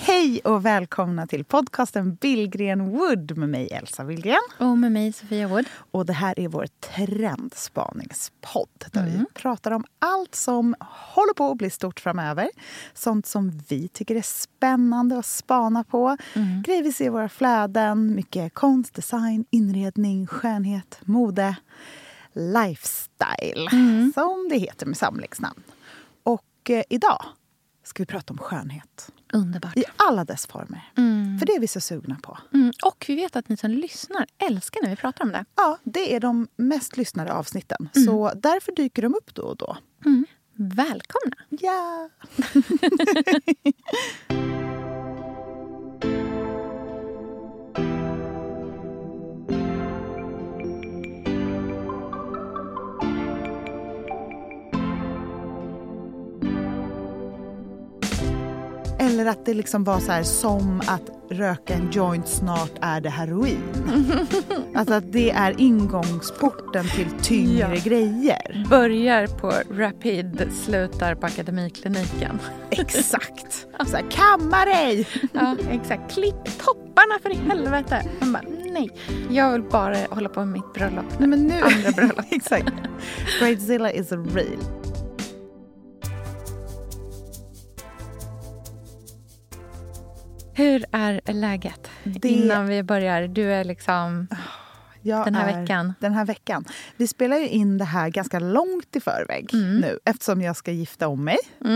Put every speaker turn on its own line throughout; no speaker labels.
Hej och välkomna till podcasten Billgren Wood med mig Elsa Billgren.
Och med mig Sofia Wood.
Och det här är vår trendspaningspodd där
Mm.
vi pratar om allt som håller på att bli stort framöver. Sånt som vi tycker är spännande att spana på.
Mm.
Grejer vi ser i våra flöden. Mycket konst, design, inredning, skönhet, mode, lifestyle.
Mm.
Som det heter med samlingsnamn. Och eh, idag ska vi prata om skönhet.
Underbart.
I alla dess former.
Mm.
För det är vi så sugna på.
Mm. Och vi vet att ni som lyssnar älskar när vi pratar om det.
Ja, det är de mest lyssnade avsnitten.
Mm.
Så därför dyker de upp då och då.
Välkomna!
Ja! Eller att det liksom var så här som att röka en joint snart är det heroin. Alltså att det är ingångsporten till tyngre
Ja.
grejer.
Börjar på Rapid, slutar på Akademikliniken.
Exakt. Så här, kamma dig!
Ja, exakt. Klipp topparna för i helvete! Man bara, nej. Jag vill bara hålla på med mitt bröllop.
Nej, men nu...
Andra bröllop.
Exakt. Bridezilla is a real.
Hur är läget?
Det-
Innan vi börjar. Du är liksom...
Jag
Den här
är-
veckan.
Den här veckan. Vi spelar ju in det här ganska långt i förväg nu eftersom jag ska gifta om mig.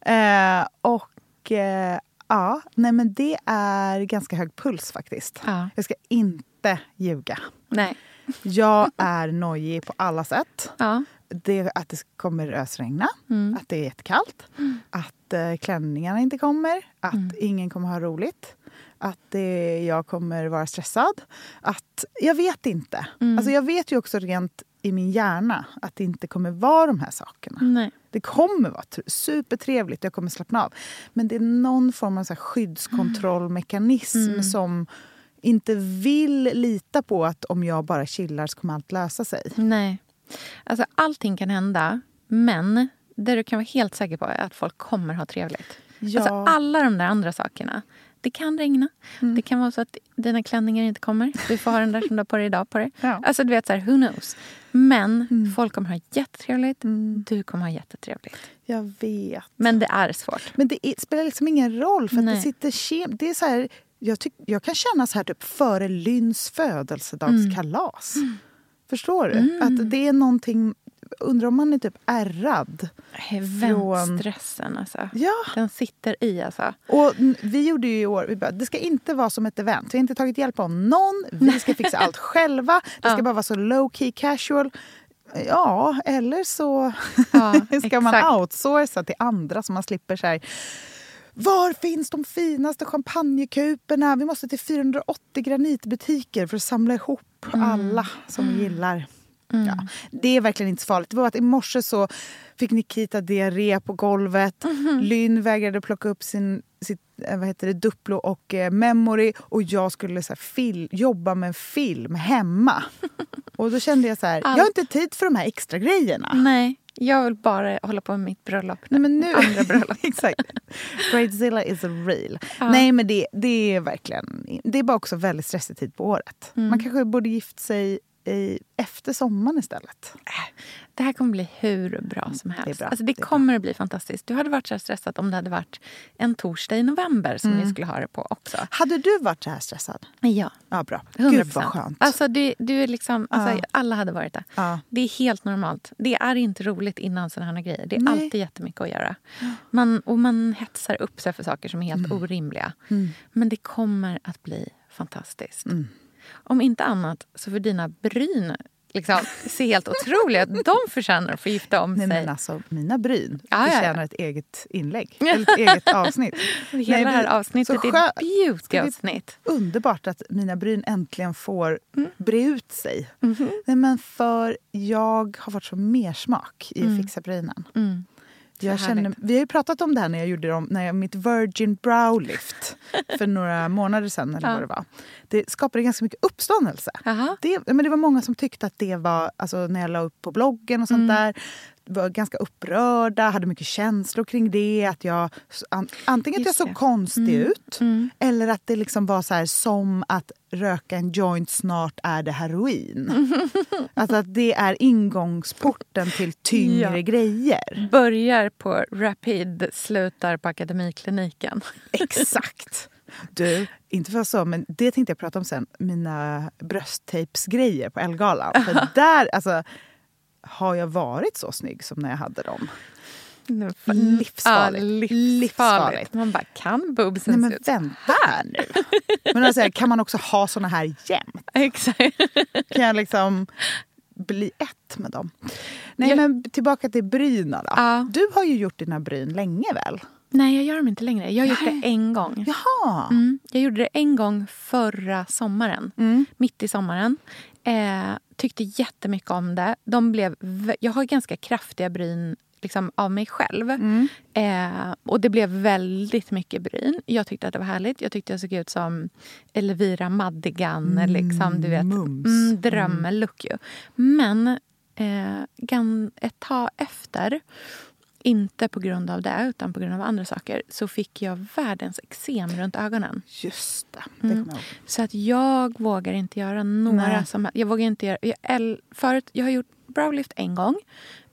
eh, och eh, ja, nej men det är ganska hög puls faktiskt.
Ja.
Jag ska inte ljuga.
Nej.
Jag är nojig på alla sätt.
Ja.
Det, att det kommer ösregna,
Mm.
att det är jättekallt, att eh, klänningarna inte kommer, att
Mm.
ingen kommer ha roligt, att det, jag kommer vara stressad. Att, jag vet inte.
Mm.
Alltså jag vet ju också rent i min hjärna att det inte kommer vara de här sakerna.
Nej.
Det kommer vara tr- supertrevligt, jag kommer slappna av. Men det är någon form av så skyddskontrollmekanism
Mm.
som inte vill lita på att om jag bara chillar så kommer allt lösa sig.
Nej. Alltså, allting kan hända, men det du kan vara helt säker på är att folk kommer ha trevligt.
Ja.
Alltså, alla de där andra sakerna. Det kan regna.
Mm.
Det kan vara så att dina klänningar inte kommer. Du får ha den där som du har på dig idag på dig.
Ja.
Alltså, du vet, så här, who knows? Men
Mm.
folk kommer ha jättetrevligt. Du kommer ha jättetrevligt.
Jag vet.
Men det är svårt.
Men det är, spelar liksom ingen roll. för det sitter kem, det är så här, jag, tyck, jag kan känna så här typ före Lyns födelsedagskalas. Förstår du? Att det är någonting... Undrar om man är typ ärrad.
Eventstressen, alltså.
Ja.
Den sitter i, alltså.
Och vi gjorde ju i år, vi bara, det ska inte vara som ett event. Vi har inte tagit hjälp av någon. Vi ska fixa allt själva. Det ska
Ja.
bara vara så low key casual. Ja, eller så
Ja,
ska man outsourca till andra så man slipper så här var finns de finaste champagnekuperna? Vi måste till 480 granitbutiker för att samla ihop
Mm.
alla som vi gillar. Ja, det är verkligen inte så farligt. Det var att i morse så fick Nikita diarré på golvet.
Mhm.
Lynn vägrade plocka upp sin, sitt eh, vad heter det, Duplo och eh, Memory. Och jag skulle så här, fil, jobba med en film hemma. Och då kände jag så här, jag har
Allt.
inte tid för de här extra grejerna.
Nej, jag vill bara hålla på med mitt bröllop.
Nej, men nu...
Andra bröllop.
Exakt. Bridezilla is a real.
Ja.
Nej, men det, det är verkligen... Det är bara också väldigt stressig tid på året.
Mm.
Man kanske borde gift sig i, efter sommaren istället.
Det här kommer bli hur bra som helst.
Det bra,
Alltså det,
det
kommer att bli fantastiskt. Du hade varit så här stressad om det hade varit en torsdag i november som
Mm.
ni skulle ha det på också.
Hade du varit så här stressad?
Ja,
Ja, bra.
100
Gud vad skönt.
Alltså, du, du är liksom, alltså,
Ja.
Alla hade varit det.
Ja.
Det är helt normalt. Det är inte roligt innan såna här grejer. Det är
Nej.
alltid jättemycket att göra. Man, och man hetsar upp sig för saker som är helt
Mm.
orimliga. Men det kommer att bli fantastiskt.
Mm.
Om inte annat så för dina bryn liksom, ser helt otroliga ut. De förtjänar att få gifta om
Nej,
sig.
men alltså, mina bryn
Ja, ja, ja.
förtjänar ett eget inlägg. Eller ett eget avsnitt.
Hela
Nej,
det här avsnittet är ett beauty-avsnitt.
Underbart att mina bryn äntligen får
Mm.
bre ut sig.
Mhm.
Nej, men för jag har varit så mersmak i att fixa brynen.
Mm.
Jag känner, vi har ju pratat om det här när jag gjorde dem, när jag, mitt Virgin Brow Lift för några månader sedan. Eller
Ja.
vad det, var. det skapade ganska mycket uppståndelse. Det, men det var många som tyckte att det var, alltså när jag la upp på bloggen och
Mm.
sånt där, var ganska upprörda, hade mycket känslor kring det. Att jag, an, antingen att jag såg konstig ut
Mm.
eller att det liksom var så här som att röka en joint snart är det heroin. alltså att det är ingångsporten till tyngre
Ja.
grejer.
Börjar på Rapid, slutar på Akademikliniken.
Exakt. Du, inte för så, men det tänkte jag prata om sen. Mina brösttejpsgrejer på Elgalan. För där alltså, har jag varit så snygg som när jag hade dem. Livsfarligt.
Ja, livsfarligt.
Livsfarligt.
Man bara, kan boobsen
Nej men
se ut
vänta här nu. Men alltså, kan man också ha såna här jämt?
Exakt.
Kan jag liksom bli ett med dem? Nej
Jag-
men tillbaka till bryna då.
Ja.
Du har ju gjort dina bryn länge väl?
Nej, jag gör dem inte längre. Jag har gjort det en gång.
Jaha.
Mm, jag gjorde det en gång förra sommaren.
Mm.
Mitt i sommaren. Eh, tyckte jättemycket om det. De blev, jag har ganska kraftiga bryn liksom, av mig själv.
Mm.
Eh, och det blev väldigt mycket bryn. Jag tyckte att det var härligt. Jag tyckte jag såg ut som Elvira Madigan. liksom, du vet.
mums.
Mm, drömlook ju. Men eh, ett tag efter, inte på grund av det utan på grund av andra saker, så fick jag världens eksem runt ögonen.
Just det, det
Mm. Så att jag vågar inte göra några
Nej.
som Jag vågar inte göra... Jag, förut, jag har gjort browlift en gång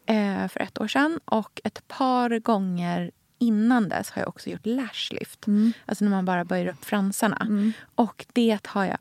eh, för ett år sedan och ett par gånger innan dess har jag också gjort lashlift.
Mm.
Alltså när man bara böjer upp fransarna. Och det har jag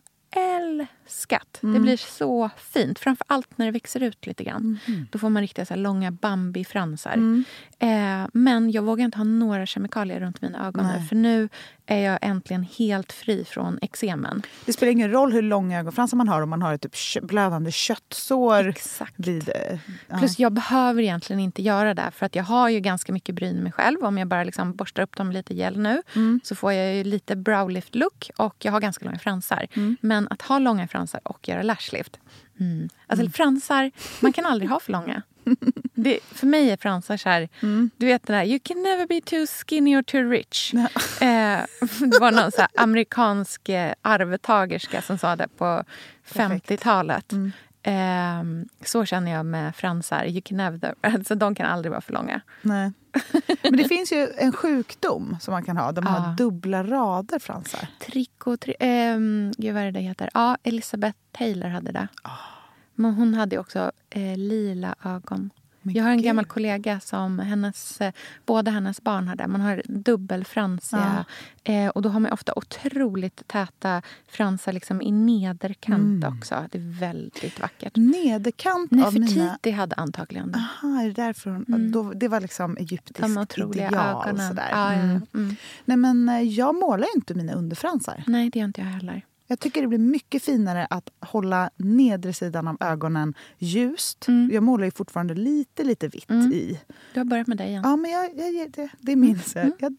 älskat.
Mm.
Det blir så fint. Framför allt när det växer ut lite grann.
Mm.
Då får man riktiga så långa Bambi-fransar. Eh, men jag vågar inte ha några kemikalier runt mina ögon nu. För nu är jag äntligen helt fri från eksemen.
Det spelar ingen roll hur långa ögonfransar man har om man har ett typ blödande köttsår
Exakt.
vid... eh, Ja.
Plus jag behöver egentligen inte göra det för att jag har ju ganska mycket bryn mig själv. Om jag bara liksom borstar upp dem lite gel nu
Mm.
så får jag ju lite browlift-look och jag har ganska långa fransar.
Mm.
Men att ha långa fransar och göra lashlift. Mm. Alltså fransar, man kan aldrig ha för långa. Det, för mig är fransar så här,
Mm.
du vet det där, you can never be too skinny or too rich. Eh, det var någon så amerikansk eh, arvtagerska som sa det på
Perfekt.
50-talet.
Mm.
Ehm, så känner jag med fransar. You can never, alltså, de kan aldrig vara för långa.
Nej. Men det finns ju en sjukdom som man kan ha där man har dubbla rader fransar.
Tricot... Tri, ehm, gud, vad är det heter? Ja, Elizabeth Taylor hade det.
Ah.
Men hon hade också eh, lila ögon. Jag har en gammal kollega som hennes, eh, båda hennes barn hade. Man har dubbelfransiga. Eh, och då har man ofta otroligt täta fransar liksom i nederkant
Mm.
också. Det är väldigt vackert.
Nederkant av mina...
Nefertiti hade antagligen det.
Aha, är det därför hon...
Mm.
Då, det var liksom egyptiskt ideal.
ögonen.
Sådär.
Ja, ja, ja.
Mm.
Mm.
Nej, men eh, jag målar inte mina underfransar.
Nej, det gör inte jag heller.
Jag tycker det blir mycket finare att hålla nedre sidan av ögonen ljust.
Mm.
Jag målar ju fortfarande lite, lite vitt
Mm.
i.
Du har börjat med det igen.
Ja, men jag, jag, det, det minns jag.
Mm.
Jag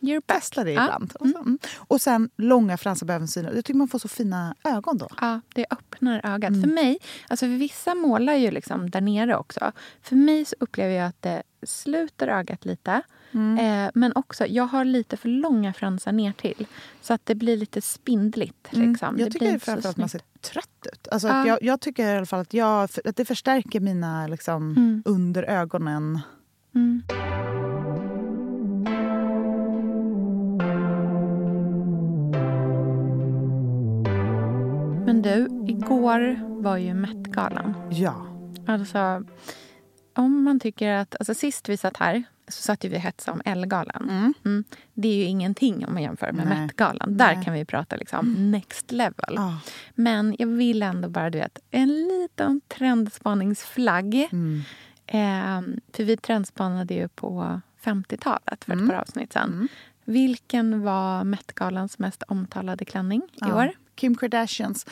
You're back.
testar det
Ja.
ibland. Och, så, mm. och sen långa fransar på ögonsidan. Jag tycker man får så fina ögon då.
Ja, det öppnar ögat.
Mm.
För mig, alltså för vissa målar ju liksom där nere också. För mig så upplever jag att det sluter ögat lite. Eh, men också, jag har lite för långa fransar ner till. Så att det blir lite spindligt. Liksom.
Mm. Jag
det
tycker framförallt att man ser trött ut. Alltså
Ja.
jag, jag tycker i alla fall att, jag, att det förstärker mina liksom,
Mm.
under ögonen.
Mm. Men du, igår var ju Met-galan.
Ja.
Alltså, om man tycker att... Alltså sist vi satt här så satt ju vi och hetsade om Ellegalan.
Mm.
Mm. Det är ju ingenting om man jämför med
Nej.
Met-galan. Där
Nej.
kan vi prata liksom next level.
Ja.
Men jag vill ändå bara, du vet, en liten trendspaningsflagg.
Mm.
Eh, för vi trendspanade ju på 50-talet för ett
Mm.
par avsnitt sen.
Mm.
Vilken var Met-galans mest omtalade klänning i
Ja.
år?
Kim Kardashians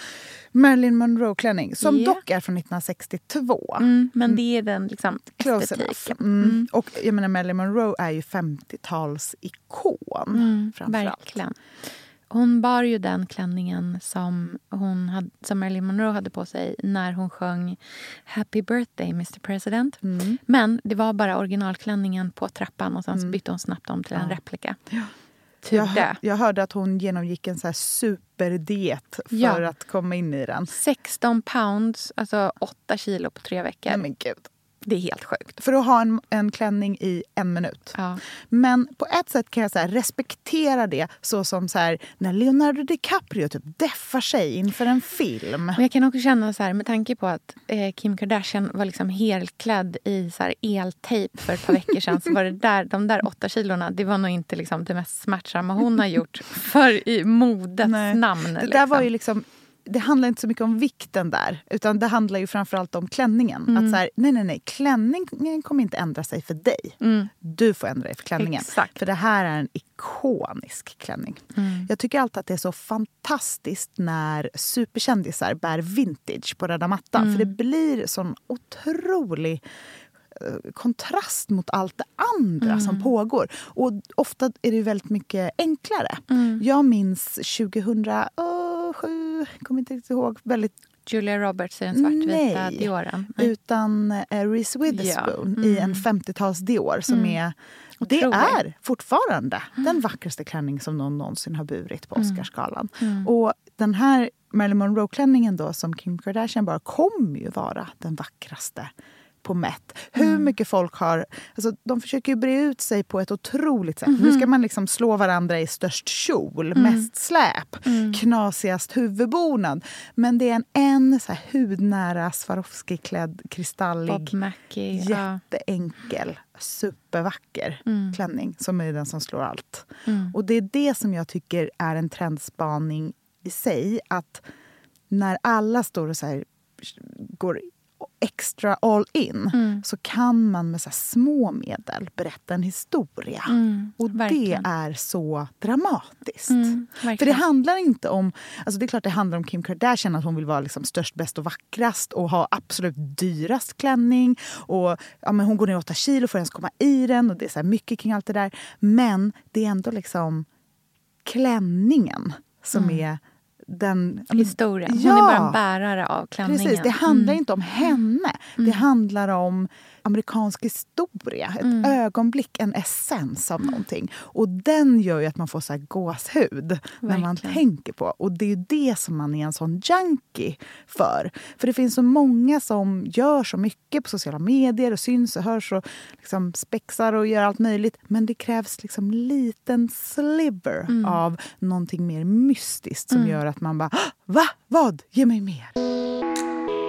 Marilyn Monroe-klänning som
Ja.
dock är från 1962.
Mm, men det är den liksom,
Close
estetiken.
enough. Mm. Och jag menar, Marilyn Monroe är ju 50-talsikon.
Mm, verkligen. Hon bar ju den klänningen som, hon hade, som Marilyn Monroe hade på sig när hon sjöng Happy birthday Mr President.
Mm.
Men det var bara originalklänningen på trappan och sen bytte hon snabbt om till en
Ja.
replika. Tur
Jag, hör, jag hörde att hon genomgick en så här superdiet för
Ja.
att komma in i den.
16 pounds, alltså 8 kilo på tre veckor.
Nej, men gud.
Det är helt sjukt.
För att ha en, en klänning i en minut.
Ja.
Men på ett sätt kan jag så respektera det så som så här, när Leonardo DiCaprio typ deffar sig inför en film.
Men jag kan också känna så här, med tanke på att eh, Kim Kardashian var liksom helklädd i så här eltejp för ett par veckor sedan. så var det där, de där åtta kilorna, det var nog inte liksom det mest smärtsamma hon har gjort för i modets
Nej.
namn.
Det
liksom.
där var ju liksom det handlar inte så mycket om vikten där, utan det handlar ju framförallt om klänningen.
Mm.
Att så här, nej, nej, nej, klänningen kommer inte ändra sig för dig. Du får ändra dig för klänningen.
Mm. Exakt.
För det här är en ikonisk klänning.
Mm.
Jag tycker alltid att det är så fantastiskt när superkändisar bär vintage på röda mattan.
Mm.
För det blir sån otrolig kontrast mot allt det andra
Mm.
som pågår. Och ofta är det väldigt mycket enklare.
Mm.
Jag minns 2007, kommer inte riktigt ihåg, väldigt
Julia Roberts i den svartvita
Nej.
Dioren. Nej.
utan eh, Reese Witherspoon i en 50-tals Dior som är det
Mm. Otrolig. Mm.
är fortfarande den vackraste klänning som någon någonsin har burit på Oscarsgalan.
Mm.
Och den här Marilyn Monroe-klänningen då som Kim Kardashian bara kommer ju vara den vackraste på Met. Hur
Mm.
mycket folk har... Alltså, de försöker ju bre ut sig på ett otroligt sätt.
Mhm.
Nu ska man liksom slå varandra i störst kjol,
Mm.
mest släp, knasigast huvudbonad. Men det är en, en så här hudnära Swarovski-klädd kristallig
Mackie. Ja.
jätteenkel, supervacker
Mm.
klänning som är den som slår allt. Och det är det som jag tycker är en trendspaning i sig. Att när alla står och så här, går extra all in
Mm.
så kan man med så här små medel berätta en historia.
Mm,
och
verkligen.
det är så dramatiskt.
Mm,
För det handlar inte om... Alltså det är klart det handlar om Kim Kardashian, att hon vill vara liksom störst, bäst och vackrast och ha absolut dyrast klänning. Och ja, men Hon går ner åtta kilo för att ens komma i den. Och det är så mycket kring allt det där. Men det är ändå liksom klänningen som är den...
Historien. Hon
Ja.
är bara en bärare av klänningen.
Precis, det handlar
Mm.
inte om henne. Det handlar om amerikansk historia. Ett ögonblick, en essens av någonting. Och den gör ju att man får så här gåshud när man
Verkligen.
tänker på. Och det är ju det som man är en sån junkie för. För det finns så många som gör så mycket på sociala medier och syns och hörs och liksom spexar och gör allt möjligt. Men det krävs liksom en liten sliver av någonting mer mystiskt som gör att man bara "Ah, Va? Vad? Ge mig mer!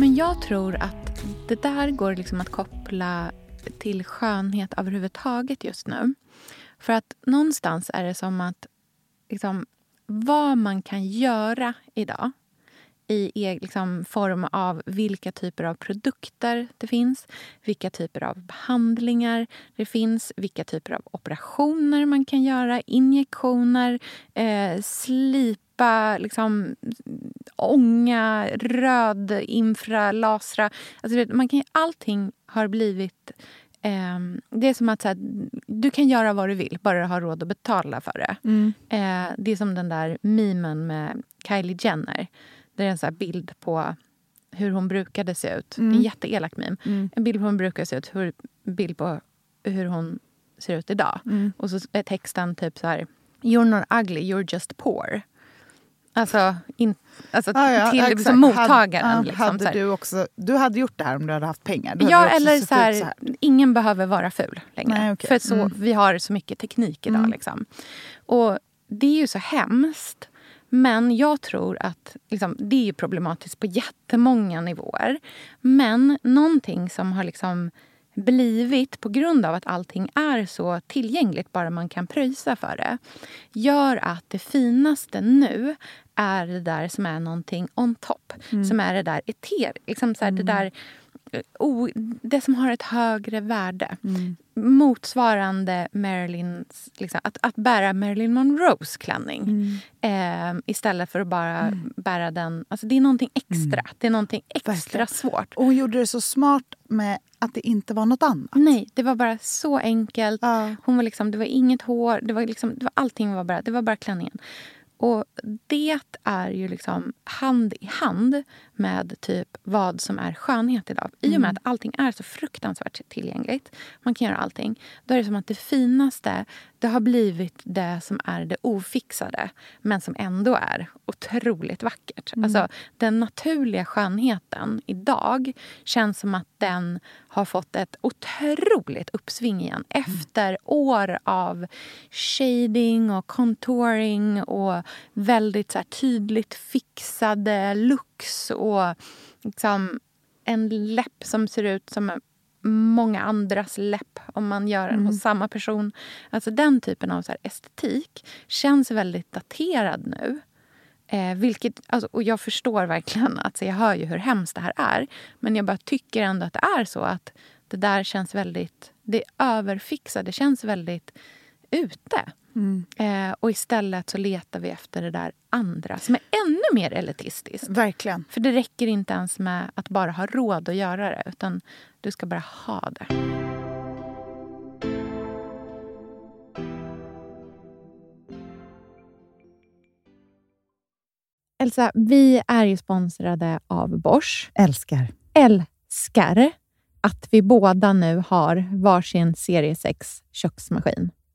Men jag tror att det där går liksom att koppla till skönhet överhuvudtaget just nu. För att någonstans är det som att liksom, vad man kan göra idag i e-, liksom, form av vilka typer av produkter det finns, vilka typer av behandlingar det finns, vilka typer av operationer man kan göra, injektioner, eh, slipa, liksom, ånga, röd, infra, lasra. Alltså, man kan, allting har blivit... ehm, det är som att så här, du kan göra vad du vill, bara du har råd att betala för det. Eh, det är som den där memen med Kylie Jenner. Det är en så här bild på hur hon brukade se ut. En jätteelak meme. En bild på hur hon brukade se ut. Hur, bild på hur hon ser ut idag. Och så är texten typ så här. You're not ugly, you're just poor. Alltså, in, alltså
Ja, ja,
till
exakt.
liksom, mottagaren.
Hade, ja,
liksom,
hade
här.
du, också, du hade gjort det här om du hade haft pengar? Du
Ja, eller så här,
så här.
ingen behöver vara ful längre.
Nej, okej.
För så,
Mm.
vi har så mycket teknik idag. Liksom. Och det är ju så hemskt. Men jag tror att liksom, det är problematiskt på jättemånga nivåer. Men någonting som har liksom blivit, på grund av att allting är så tillgängligt, bara man kan pröjsa för det, gör att det finaste nu är det där som är någonting on top.
Mm.
Som är det där eter, liksom så här, det där o, det som har ett högre värde.
Mm.
Motsvarande Marilyns, liksom, att, att bära Marilyn Monroes klänning.
Mm.
Eh, istället för att bara bära den. Alltså det är någonting extra. Det är någonting extra
Verkligen.
svårt.
Och hon gjorde det så smart med att det inte var något annat.
Nej, det var bara så enkelt.
Ja.
Hon var liksom, det var inget hår, det var liksom, det var, allting var bara, det var bara klänningen. Och det är ju liksom hand i hand med typ vad som är skönhet idag. I och med att allting är så fruktansvärt tillgängligt, man kan göra allting. Då är det som att det finaste, det har blivit det som är det ofixade. Men som ändå är otroligt vackert. Alltså den naturliga skönheten idag känns som att den har fått ett otroligt uppsving igen. Efter år av shading och contouring och väldigt så här, tydligt fixade looks och liksom en läpp som ser ut som många andras läpp om man gör den hos samma person. Alltså den typen av så estetik känns väldigt daterad nu. Eh, vilket, alltså, och jag förstår verkligen, att jag hör ju hur hemskt det här är. Men jag bara tycker ändå att det är så att det där känns väldigt... Det överfixade känns väldigt ute. Eh, och istället så letar vi efter det där andra som är ännu mer elitistiskt.
Verkligen.
För det räcker inte ens med att bara ha råd att göra det. Utan du ska bara ha det. Elsa, vi är ju sponsrade av Bosch.
Älskar.
Älskar att vi båda nu har varsin serie 6 köksmaskin.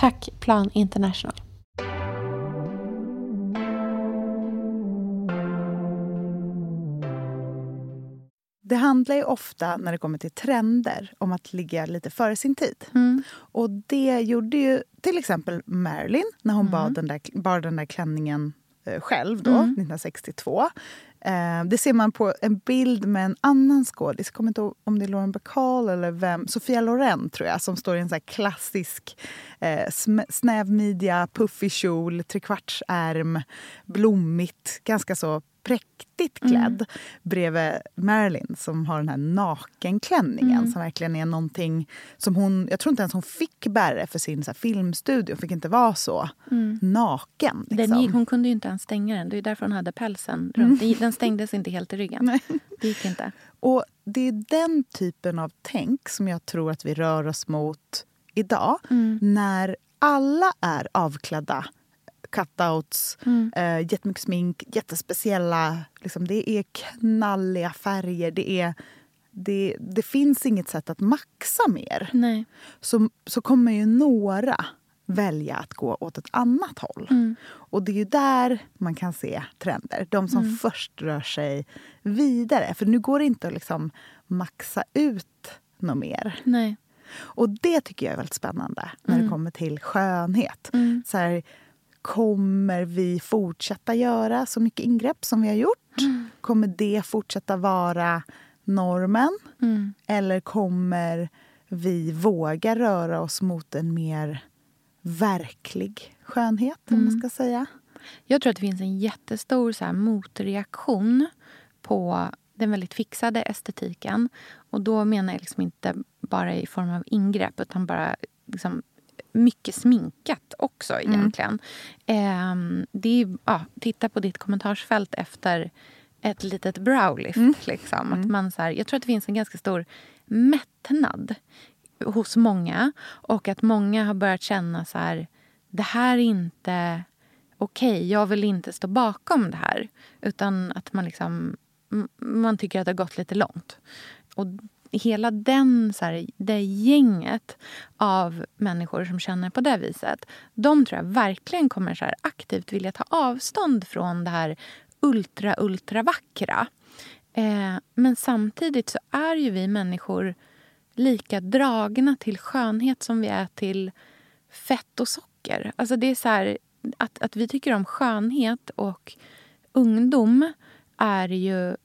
Tack Plan International.
Det handlar ju ofta, när det kommer till trender, om att ligga lite före sin tid. Och det gjorde ju till exempel Marilyn när hon bar, den där, bar den där klänningen eh, själv då, 1962. Eh, det ser man på en bild med en annan skådis. Jag kommer inte ihåg om det är Lauren Bacall eller vem. Sofia Loren, tror jag, som står i en så här klassisk eh, snäv midja, puffig kjol, trekvartsärm, blommigt, ganska så präktigt klädd bredvid Marilyn som har den här nakenklänningen som verkligen är någonting som hon... Jag tror inte ens hon fick bära för sin så här, filmstudio. Fick inte vara så naken. Liksom.
Den gick, hon kunde ju inte ens stänga den. Det är därför hon hade pälsen runt. Den- Den stängdes inte helt i ryggen. Det gick inte.
Och det är den typen av tänk som jag tror att vi rör oss mot idag. När alla är avklädda. Cutouts, eh, jättemycket smink, jättespeciella... Liksom, det är knalliga färger. Det, är, det, det finns inget sätt att maxa mer.
Nej.
Så, så kommer ju några välja att gå åt ett annat håll. Och det är ju där man kan se trender. De som först rör sig vidare. För nu går det inte att liksom maxa ut något mer.
Nej.
Och det tycker jag är väldigt spännande när det kommer till skönhet.
Mm.
Så här, kommer vi fortsätta göra så mycket ingrepp som vi har gjort? Kommer det fortsätta vara normen?
Mm.
Eller kommer vi våga röra oss mot en mer verklig skönhet, om man ska säga?
Jag tror att det finns en jättestor så här, motreaktion på den väldigt fixade estetiken. Och då menar jag liksom inte bara i form av ingrepp utan bara liksom, mycket sminkat också
Mm.
egentligen. Eh, det är, ja, titta på ditt kommentarsfält efter ett litet browlift.
Mm.
Liksom. Att man, så här, jag tror att det finns en ganska stor mättnad hos många. Och att många har börjat känna så här, det här är inte okej, jag vill inte stå bakom det här. Utan att man liksom, man tycker att det har gått lite långt. Och hela den, så här, det gänget av människor som känner på det viset de tror jag verkligen kommer så här aktivt vilja ta avstånd från det här ultra, ultra vackra. Eh, men samtidigt så är ju vi människor lika dragna till skönhet som vi är till fett och socker. Alltså det är så här, att, att vi tycker om skönhet och ungdom är ju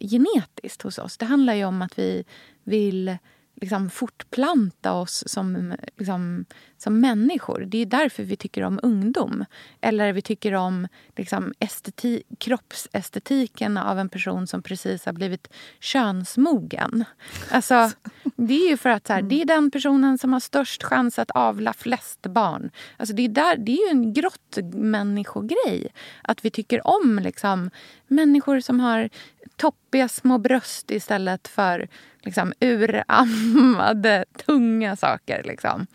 genetiskt hos oss. Det handlar ju om att vi vill liksom fortplanta oss som, liksom, som människor. Det är därför vi tycker om ungdom. Eller vi tycker om liksom, esteti- kroppsestetiken av en person som precis har blivit könsmogen. Alltså, det är ju för att så här, det är den personen som har störst chans att avla flest barn. Alltså, det, är där, det är ju en grottmänniskogrej. Att vi tycker om liksom, människor som har toppiga små bröst istället för liksom, urammade, tunga saker. Liksom.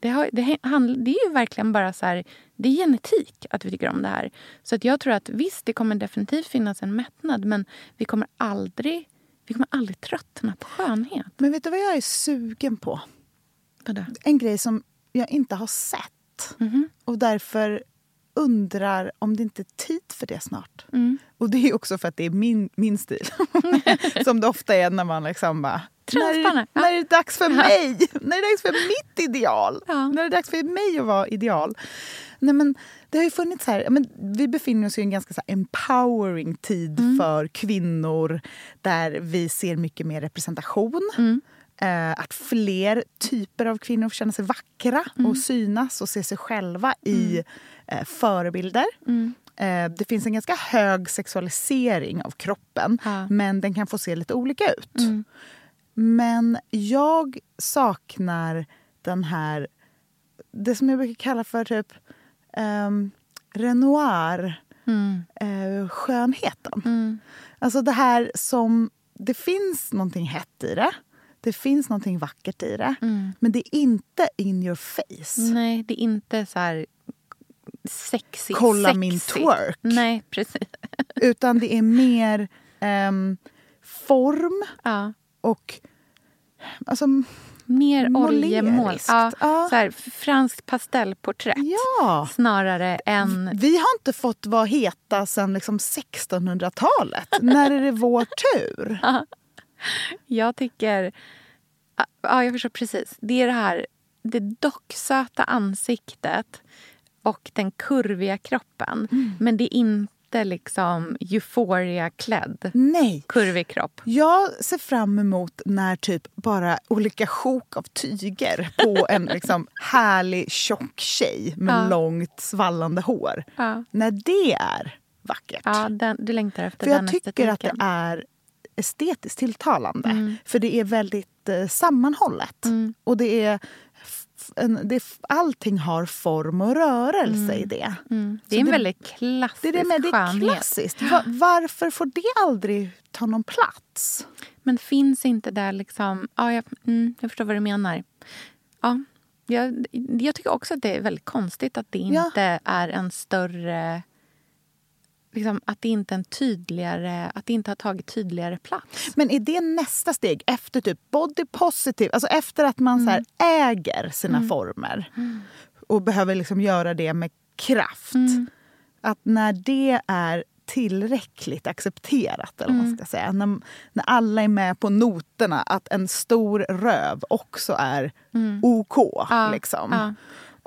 Det, har, det, det är ju verkligen bara så här, det är genetik att vi tycker om det här. Så att jag tror att visst, det kommer definitivt finnas en mättnad men vi kommer aldrig, vi kommer aldrig tröttna på skönhet.
Men vet du vad jag är sugen på?
Vadå?
En grej som jag inte har sett.
Mhm.
Och därför undrar om det inte är tid för det snart.
Mm.
Och det är också för att det är min, min stil. som det ofta är när man liksom bara... När, när är det dags för mig? när är det dags för mitt ideal?
Ja.
När är det dags för mig att vara ideal? Nej, men det har ju funnits här... Men vi befinner oss i en ganska så empowering tid
Mm.
för kvinnor där vi ser mycket mer representation.
Mm.
Eh, att fler typer av kvinnor får känna sig vackra
Mm.
och synas och se sig själva i eh, förebilder.
Mm.
Eh, det finns en ganska hög sexualisering av kroppen
Ja.
men den kan få se lite olika ut.
Mm.
Men jag saknar den här... Det som jag brukar kalla för typ um, Renoir
Mm.
eh, skönheten.
Mm.
Alltså det här som... Det finns någonting hett i det. Det finns någonting vackert i det.
Mm.
Men det är inte in your face.
Nej, det är inte så här sexigt.
Kolla
sexigt.
min twerk.
Nej, precis.
Utan det är mer ehm, form
Ja.
och... Alltså,
Mer oljemål. Ja,
Ja.
Så här, franskt pastellporträtt
ja!
snarare än...
Vi har inte fått vara heta sen liksom 1600-talet. När är det vår tur?
Jag tycker... Ja, jag förstår precis. Det är det här det docksöta ansiktet och den kurviga kroppen.
Mm.
Men det är inte liksom euphoria-klädd
Nej.
kurvig kropp.
Jag ser fram emot när typ bara olika sjok av tyger på en liksom härlig tjock tjej med
Ja.
långt svallande hår.
Ja,
När det är vackert.
ja den, du längtar efter
För
den
jag tycker att det
estetiken.
är estetiskt tilltalande.
Mm.
För det är väldigt eh, sammanhållet.
Mm.
Och det är, en, det allting har form och rörelse i det.
Mm. Det är en
det-
väldigt klassisk
Det det med det är klassiskt. Va, varför får det aldrig ta någon plats?
Men finns inte där liksom... Ja, jag, mm, jag förstår vad du menar. Ja, jag, jag tycker också att det är väldigt konstigt att det
Ja.
inte är en större... Liksom, att det inte en tydligare... Att det inte har tagit tydligare plats.
Men är det nästa steg efter typ body positive? Alltså efter att man så här äger sina former och behöver liksom göra det med kraft. Att när det är tillräckligt accepterat, eller vad man ska säga. När, när alla är med på noterna att en stor röv också är OK. liksom.
Ja,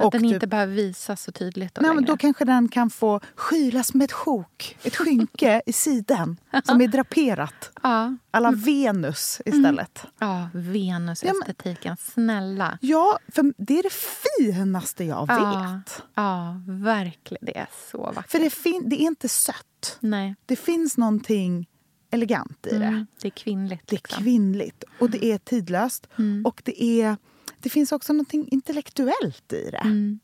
att den inte behöver visas så tydligt då
Nej, men då kanske den kan få skylas med ett sjok, ett skynke i sidan som är draperat.
ja,
Alla Venus istället.
ja, Venus-estetiken. Snälla.
Ja, för det är det finaste jag
Ja.
vet.
Ja, verkligen. Det är så vackert.
För det, fin- det är inte sött.
Nej.
Det finns någonting elegant i det.
Mm, det är kvinnligt.
Det är
liksom.
kvinnligt och det är tidlöst.
Mm.
Och det, är, det finns också något intellektuellt i det.
Mm.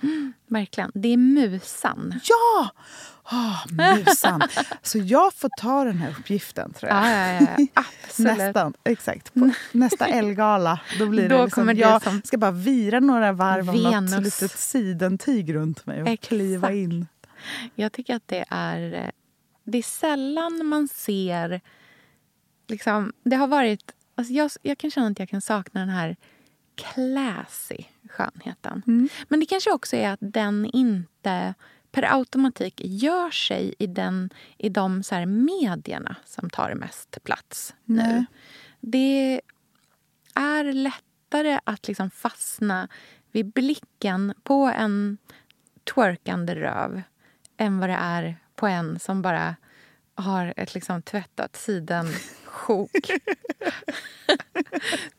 Verkligen. Det är musan.
Ja! Oh, musan. Så jag får ta den här uppgiften, tror jag.
Ja, ja, ja. Absolut.
Nästan, exakt. På nästa Elgala. Då blir
Då
det liksom,
kommer
jag
som
ska bara vira några varv av något
Venus.
litet sidentyg runt mig och
Exakt.
kliva in.
Jag tycker att det är... Det är sällan man ser... Liksom, det har varit... Alltså jag, jag kan känna att jag kan sakna den här classy skönheten.
Mm.
Men det kanske också är att den inte per automatik gör sig i, den, i de så här medierna som tar mest plats nu. Det är lättare att liksom fastna vid blicken på en twerkande röv än vad det är på en som bara har ett liksom tvättat sidensjok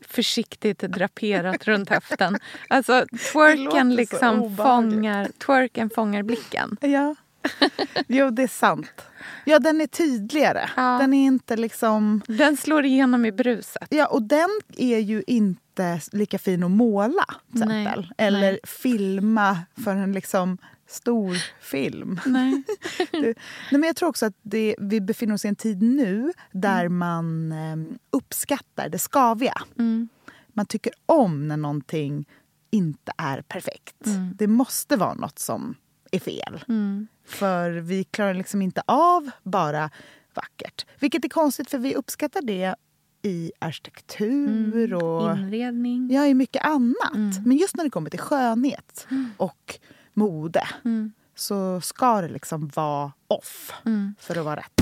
försiktigt draperat runt höften. Alltså, twerken liksom fångar, twerken fångar blicken.
Ja. Jo, det är sant. Ja, den är tydligare.
Ja.
Den är inte liksom...
Den slår igenom i bruset.
Ja, och den är ju inte lika fin att måla, till
Nej,
exempel. Eller
nej.
filma för en liksom stor film.
Nej.
Det, nej, men jag tror också att det, vi befinner oss i en tid nu där
Mm.
man eh, uppskattar det skaviga.
Mm.
Man tycker om när någonting inte är perfekt.
Mm.
Det måste vara något som är fel.
Mm.
För vi klarar liksom inte av bara vackert. Vilket är konstigt för vi uppskattar det i arkitektur och
Inredning.
ja, i mycket annat.
Mm.
Men just när det kommer till skönhet och mode
Mm.
så ska det liksom vara off
Mm.
för att vara rätt.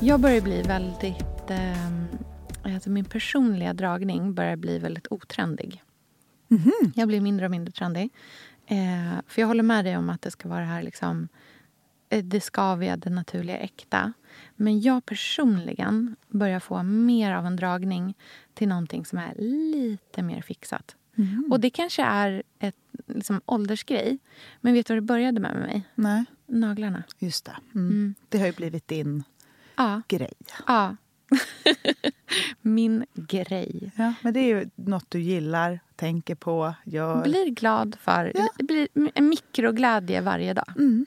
Jag börjar bli väldigt... Eh, alltså min personliga dragning börjar bli väldigt otrendig. Jag blir mindre och mindre trendig. Eh, för jag håller med dig om att det ska vara det här liksom, eh, det skaviga, det naturliga, äkta. Men jag personligen börjar få mer av en dragning till någonting som är lite mer fixat. Och det kanske är ett liksom, åldersgrej. Men vet du vad det började med med mig?
Nej,
Naglarna.
just det. Mm. Det har ju blivit din
Ja.
grej.
ja. Min grej.
Ja, men det är ju något du gillar, tänker på, gör.
Blir glad för.
Ja.
Blir en mikroglädje varje dag.
Mm.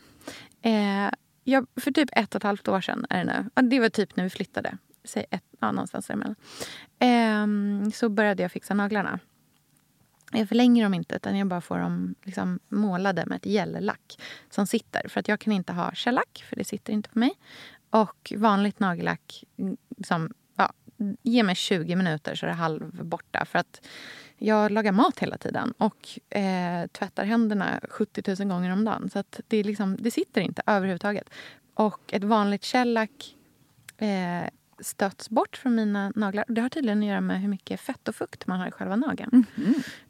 Eh, jag, för typ ett och ett halvt år sedan är det nu. Det var typ när vi flyttade. Säg ett, ja, någonstans däremellan. Ehm, så började jag fixa naglarna. Jag förlänger dem inte, utan jag bara får dem liksom målade med ett gellack som sitter. För att jag kan inte ha shellack, för det sitter inte på mig. Och vanligt nagellack, mm, som, ja, ge mig 20 minuter så är det halv borta. För att jag lagar mat hela tiden och eh, tvättar händerna 70 000 gånger om dagen. Så att det, är liksom, det sitter inte överhuvudtaget. Och ett vanligt shellack eh, stöts bort från mina naglar. Det har tydligen att göra med hur mycket fett och fukt man har i själva nageln.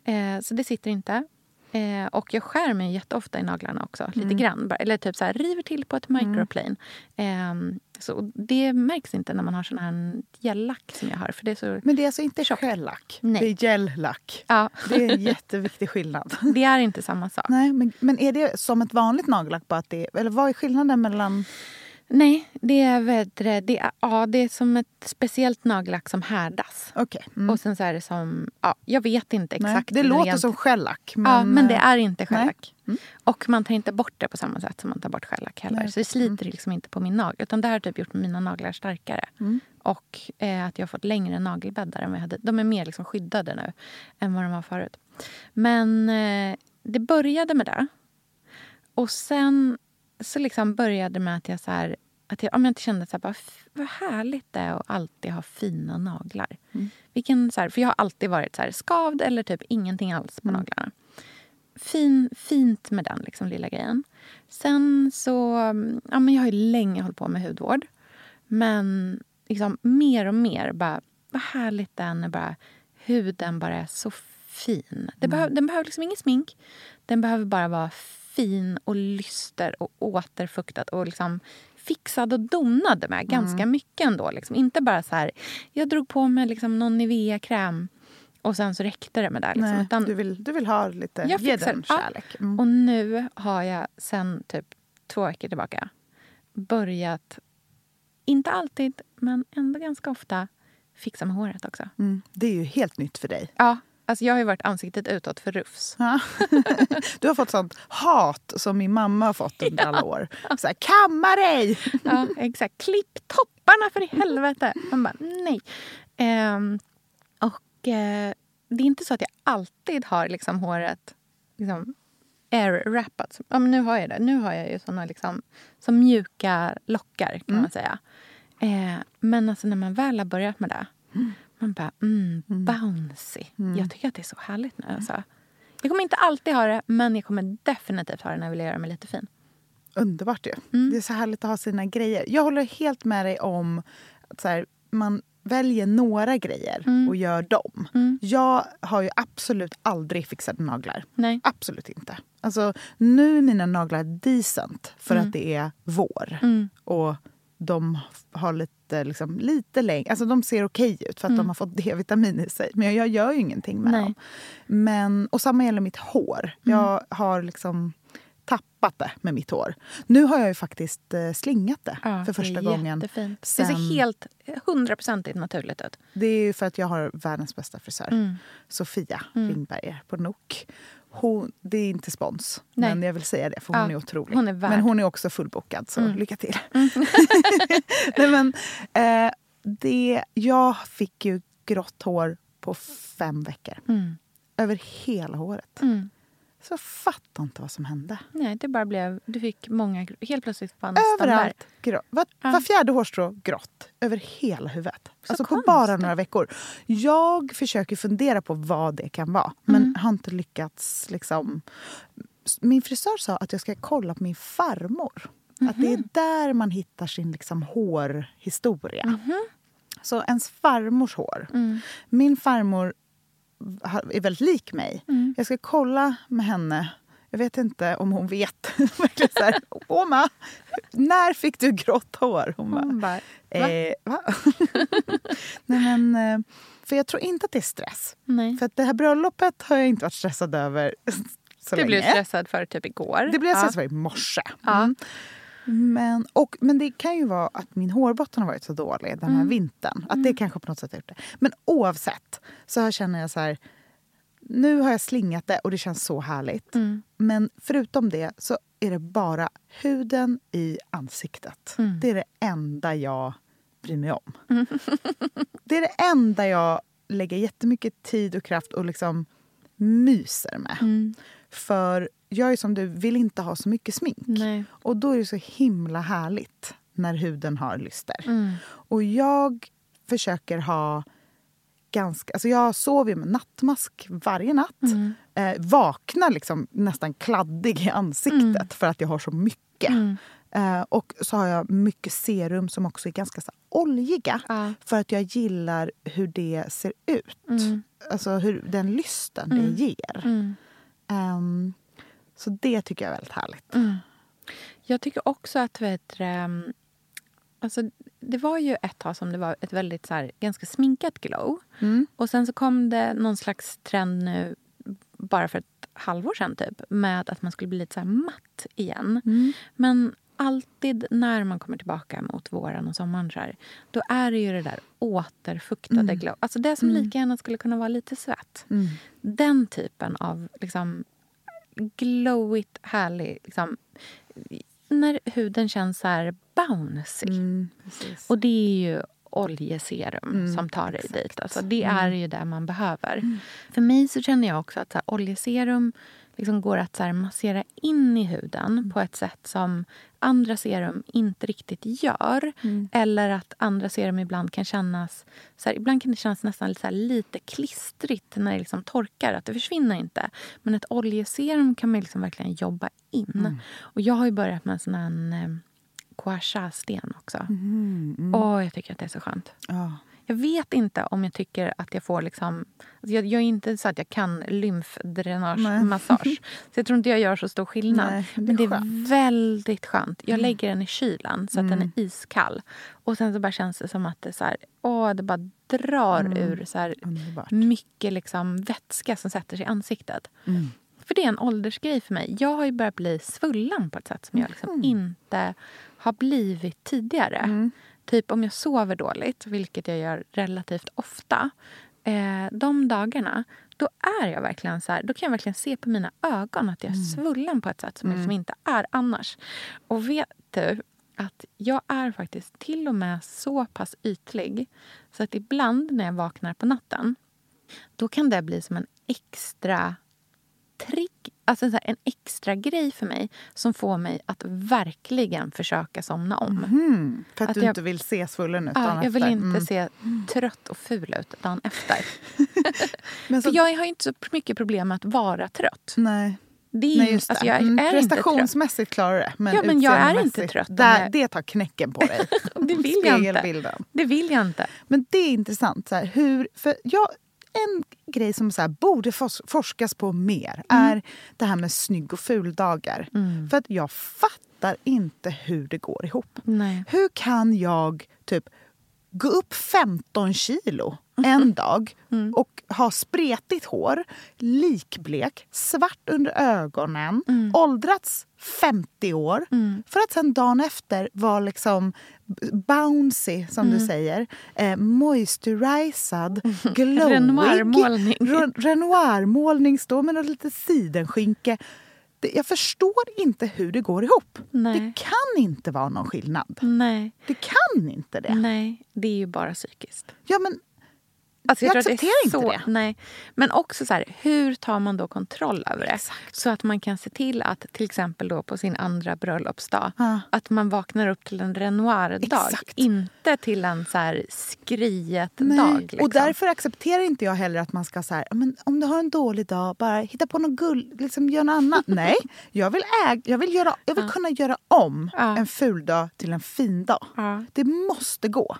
Eh, så det sitter inte. Eh, och jag skär mig jätteofta i naglarna också. Lite grann. Bara. Eller typ så här, river till på ett microplane. Eh, så det märks inte när man har sån här gellack som jag har. För det är så,
Men det är alltså inte
Tjockt.
shellack,
Nej.
det är gellack.
ja,
Det är en jätteviktig skillnad.
det är inte samma sak.
Nej, men, men är det som ett vanligt nagellack? Bara att det, eller vad är skillnaden mellan...
Nej, det är, vet det, är, ja, det är som ett speciellt nagellack som härdas.
Okej. Mm.
Och sen så är det som... Ja, jag vet inte
Nej,
exakt.
det låter
rent-
som shellack. Men,
ja, men det
eh,
är inte shellack.
Mm.
Och man tar inte bort det på samma sätt som man tar bort shellack heller.
Nej.
Så det sliter liksom inte på min nagel. Utan det har typ gjort mina naglar starkare.
Mm.
Och eh, att jag har fått längre nagelbäddar än vad jag hade. De är mer liksom skyddade nu än vad de var förut. Men eh, det började med det. Och sen så liksom började det med att jag så här, att jag, om jag inte kände så här, bara, "F- vad härligt det är att alltid ha fina naglar. Vilken, så här, för jag har alltid varit så här, skavd eller typ ingenting alls på naglarna. Fin, fint med den liksom, lilla grejen. Sen så... Ja, men jag har ju länge hållit på med hudvård. Men liksom, mer och mer, bara, vad härligt det är bara, huden bara är så fin. Det behöv, den behöver liksom ingen smink. Den behöver bara vara fin och lyster och återfuktad och liksom fixad och donad med ganska mycket ändå. Liksom. Inte bara så här, jag drog på mig liksom någon Nivea-kräm Och sen så räckte det med det. Liksom.
Nej,
Utan,
du, vill, du vill ha lite,
Jag
ge den kärlek. Mm.
Och nu har jag sen typ två veckor tillbaka börjat, inte alltid, men ändå ganska ofta, fixa med håret också.
Mm. Det är ju helt nytt för dig.
Ja, alltså jag har ju varit ansiktet utåt för rufs.
Ja. Du har fått sånt hat som min mamma har fått under alla år. Så här, kamma dig!
Ja, exakt. Klipp topparna för i helvete! Man bara, nej. Ehm, och eh, det är inte så att jag alltid har liksom håret liksom air-wrappat. Ja, men nu har jag det. Nu har jag ju såna liksom, som mjuka lockar kan man säga. Eh, men alltså när man väl har börjat med det, man bara, mm, bouncy. Jag tycker att det är så härligt nu. Alltså. Jag kommer inte alltid ha det, men jag kommer definitivt ha det när jag vill göra mig lite fin.
Underbart ju.
Mm.
Det är så härligt att ha sina grejer. Jag håller helt med dig om att så här, man väljer några grejer
Mm.
och gör dem. Jag har ju absolut aldrig fixade naglar.
Nej.
Absolut inte. Alltså, nu är mina naglar decent för att det är vår.
Mm.
Och de har lite, liksom, lite längre... Alltså de ser okej ut för att de har fått D-vitamin i sig. Men jag gör ju ingenting med
Nej.
dem. Men, och samma gäller mitt hår. Jag har liksom tappat det med mitt hår. Nu har jag ju faktiskt eh, slingat det
Ja,
för första
det
gången.
Jättefint. Det
sen-
ser helt hundraprocentigt naturligt ut.
Det är ju för att jag har världens bästa frisör.
Mm.
Sofia Ringberger på Nook. Hon, det är inte spons,
Nej.
men jag vill säga det för hon
Ja,
är otrolig.
hon är
men hon är också fullbokad, så
Mm.
lycka till. Nej, men, eh, det, jag fick ju grått hår på fem veckor.
Mm.
Över hela håret.
Mm.
Så jag fattar inte vad som hände.
Nej, det bara blev... Du fick många... Helt plötsligt fanns.
Överallt grått. Var, var fjärde hårstrå grått. Över hela huvudet. alltså på
konstigt.
bara några veckor. Jag försöker fundera på vad det kan vara. Men
Mm.
har inte lyckats liksom... Min frisör sa att jag ska kolla på min farmor. Att det är
Mhm.
där man hittar sin liksom hårhistoria. Så ens farmors hår.
Mm.
Min farmor är väldigt lik mig.
Mm.
Jag ska kolla med henne. Jag vet inte om hon vet. Verkligen så här, Oma, när fick du grått hår? Hon bara,
Hon bara, va?
eh, va? Nej, men, eh, för jag tror inte att det är stress.
Nej.
För det här bröllopet har jag inte varit stressad över så
Du
länge.
blev stressad för typ igår.
Det blev jag
Ja.
stressad för i morse.
Ja.
Mm. Men, och, men det kan ju vara att min hårbotten har varit så dålig den här
Mm.
vintern. Att det kanske på något sätt har gjort det. Men oavsett så här känner jag så här. Nu har jag slingat det och det känns så härligt.
Mm.
Men förutom det så är det bara huden i ansiktet.
Mm.
Det är det enda jag bryr mig om. det är det enda jag lägger jättemycket tid och kraft och liksom myser med.
Mm.
För jag är som du, vill inte ha så mycket smink.
Nej.
Och då är det så himla härligt när huden har lyster.
Mm.
Och jag försöker ha ganska... Alltså jag sover med nattmask varje natt.
Mm.
Eh, vaknar liksom nästan kladdig i ansiktet för att jag har så mycket.
Mm.
Eh, och så har jag mycket serum som också är ganska så oljiga.
Ja.
För att jag gillar hur det ser ut.
Mm.
Alltså hur den lysten det
Mm.
ger. Ehm, så det tycker jag är väldigt härligt.
Mm. Jag tycker också att... Vet, du, ehm, alltså, det var ju ett tag som det var ett väldigt så här, ganska sminkat glow.
Mm.
Och sen så kom det någon slags trend nu, bara för ett halvår sedan typ, med att man skulle bli lite så här matt igen.
Mm.
Men alltid när man kommer tillbaka mot våren och sommaren så här, då är det ju det där återfuktade
Mm.
glow. Alltså det som lika gärna skulle kunna vara lite svett.
Mm.
Den typen av liksom glowigt, härlig... Liksom, när huden känns så här bouncy.
Mm.
Och det är ju oljeserum
Mm,
som tar dig
exakt.
dit. Alltså det är ju det man behöver.
Mm.
För mig så känner jag också att här, oljeserum liksom går att så här, massera in i huden
Mm.
på ett sätt som andra serum inte riktigt gör.
Mm.
Eller att andra serum ibland kan kännas... Så här, ibland kan det kännas nästan så lite klistrigt när det liksom torkar. Att det försvinner inte. Men ett oljeserum kan man liksom verkligen jobba in.
Mm.
Och jag har ju börjat med en sån här eh, gua sha-sten också.
Mm, mm.
Åh, jag tycker att det är så skönt.
Ja.
Jag vet inte om jag tycker att jag får... liksom... Alltså jag, jag är inte så att jag kan lymfdränagemassage. så jag tror inte jag gör så stor skillnad.
Nej, men det
men det
är skönt. Mm.
väldigt skönt. Jag lägger den i kylan så att den är iskall. Och sen så bara känns det som att det, så här, åh, det bara drar ur så här
Underbart.
mycket liksom vätska som sätter sig i ansiktet. För det är en åldersgrej för mig. Jag har ju börjat bli svullen på ett sätt som jag liksom inte har blivit tidigare. Typ om jag sover dåligt, vilket jag gör relativt ofta. Eh, de dagarna, då är jag verkligen så här, då kan jag verkligen se på mina ögon att jag är svullen på ett sätt som jag liksom inte är annars. Och vet du att jag är faktiskt till och med så pass ytlig så att ibland när jag vaknar på natten då kan det bli som en extra trick, alltså så en extra grej för mig som får mig att verkligen försöka somna om.
Mm, för att,
Att
du
jag-
inte vill se svullen ut dagen
Ja, jag vill
efter.
inte
Mm.
se trött och ful ut dagen efter.
Så,
För jag har inte så mycket problem med att vara trött.
nej,
Det är,
nej,
ju-
just
alltså jag
Mm,
är inte trött.
Prestationsmässigt klarar du det. Men
Ja, men jag är inte trött
Där,
jag-
Det tar knäcken på dig.
Det vill jag inte. Det vill jag inte.
Men det är intressant. Så här, hur, för jag, en grej som så här, borde fors- forskas på mer
Mm.
är det här med snygg och fuldagar. För att jag fattar inte hur det går ihop.
Nej.
Hur kan jag typ gå upp 15 kilo
Mm.
en dag och ha spretigt hår, likblek, svart under ögonen,
Mm.
åldrats 50 år för att sen dagen efter vara liksom bouncy, som
Mm.
du säger, eh, moisturized, glowig.
Renoir-målning.
Re- Renoir-målning, stå med något lite sidenskynke. Det- Jag förstår inte hur det går ihop.
Nej.
Det kan inte vara någon skillnad.
Nej.
Det kan inte det.
Nej, det är ju bara psykiskt.
Ja, men
Alltså
Jag
är
accepterar inte
så,
det.
Nej. Men också så här, hur tar man då kontroll över det? Så att man kan se till att till exempel då på sin andra bröllopsdag
Ja.
att man vaknar upp till en Renoir-dag.
Exakt.
Inte till en så här skriet-dag. Liksom.
Och därför accepterar inte jag heller att man ska så här, men om du har en dålig dag, bara hitta på något guld, liksom gör något annat. Nej, jag vill, äg, jag vill, göra, jag vill kunna göra om
Ja.
en ful dag till en fin dag. Det måste gå.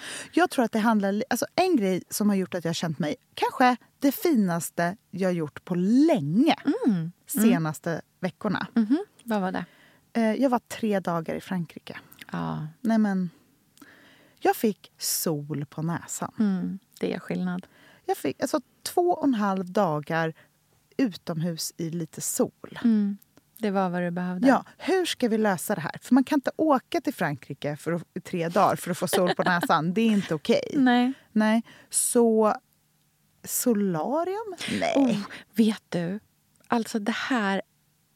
Ja.
Jag tror att det handlar... Alltså en grej som har gjort att jag har känt mig kanske det finaste jag gjort på länge
Mm.
senaste veckorna.
Mhm. Vad var det?
Eh, Jag var tre dagar i Frankrike.
Ja,
Nej men, jag fick sol på näsan.
mm. det är skillnad.
Jag fick alltså två och en halv dagar utomhus i lite sol.
Mm. Det var vad du behövde.
Ja, hur ska vi lösa det här? För man kan inte åka till Frankrike för att, i tre dagar för att få sol på näsan. Det är inte okej.
Nej.
Nej. Så solarium? Nej.
Oh, vet du? Alltså det här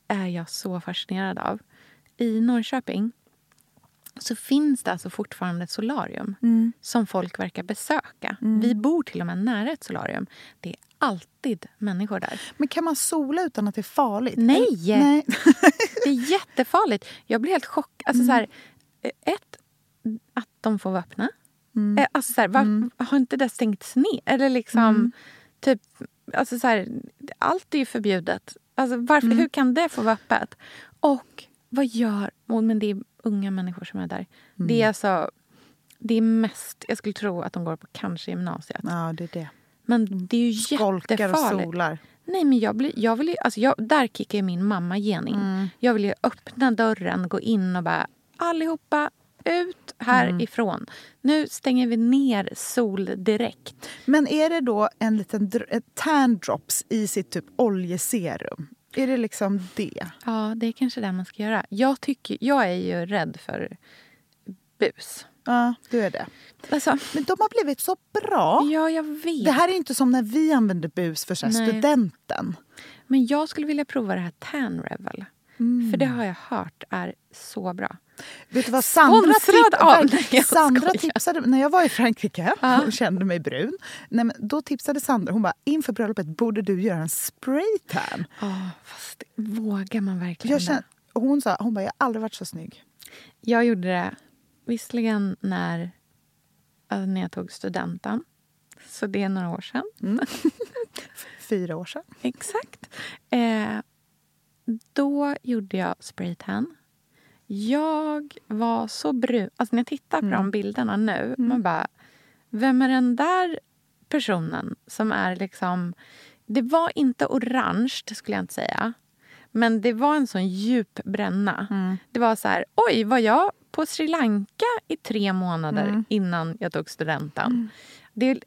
är jag så fascinerad av. I Norrköping så finns det alltså fortfarande ett solarium som folk verkar besöka. Vi bor till och med nära ett solarium. Det är alltid människor där.
Men kan man sola utan att det är farligt?
Nej!
Nej.
Det är jättefarligt. Jag blir helt chockad. Alltså, så här, ett, att de får vara öppna. Eh, Alltså, så här, var, Har inte det stängts ner? Eller liksom, typ, alltså, så här, allt är ju förbjudet. Alltså, varför, Hur kan det få vara öppet? Och vad gör... Men det är unga människor som är där. Det är alltså... Det är mest... Jag skulle tro att de går på kanske gymnasiet.
Ja, det är det.
Men det är ju
Skolkar och
jättefarligt.
solar.
Nej, men jag, blir, jag vill ju, alltså jag, där kickar min mamma gen in.
Mm.
Jag vill ju öppna dörren, gå in och bara allihopa ut härifrån. Nu stänger vi ner sol direkt.
Men är det då en liten dr- ett tan drops i sitt typ oljeserum? Är det liksom det?
Ja, det är kanske det man ska göra. Jag, tycker, jag är ju rädd för bus.
Ja, du är det.
Alltså,
Men de har blivit så bra.
ja, jag vet.
Det här är inte som när vi använde bus för så studenten.
Men jag skulle vilja prova det här Tan Revel.
Mm.
För det har jag hört är så bra.
Vet du vad Sandra,
Sponsrad av-
tip-
Nej,
Sandra tipsade när jag var i Frankrike
Ja.
och kände mig brun. Nej, men då tipsade Sandra, hon bara inför bröllopet borde du göra en spraytan.
Oh, fast vågar man verkligen
Jag kände, hon sa, hon bara jag har aldrig varit så snygg.
Jag gjorde det visserligen när, alltså när jag tog studenten. Så det är några år sedan.
Fyra år sedan.
Exakt. Eh, då gjorde jag spraytan. Jag var så brun. Alltså när jag tittar på de bilderna nu, man bara... Vem är den där personen som är liksom... Det var inte orange, skulle jag inte säga. Men det var en sån djup bränna. Det var så här, oj, var jag på Sri Lanka i tre månader innan jag tog studenten? Det är,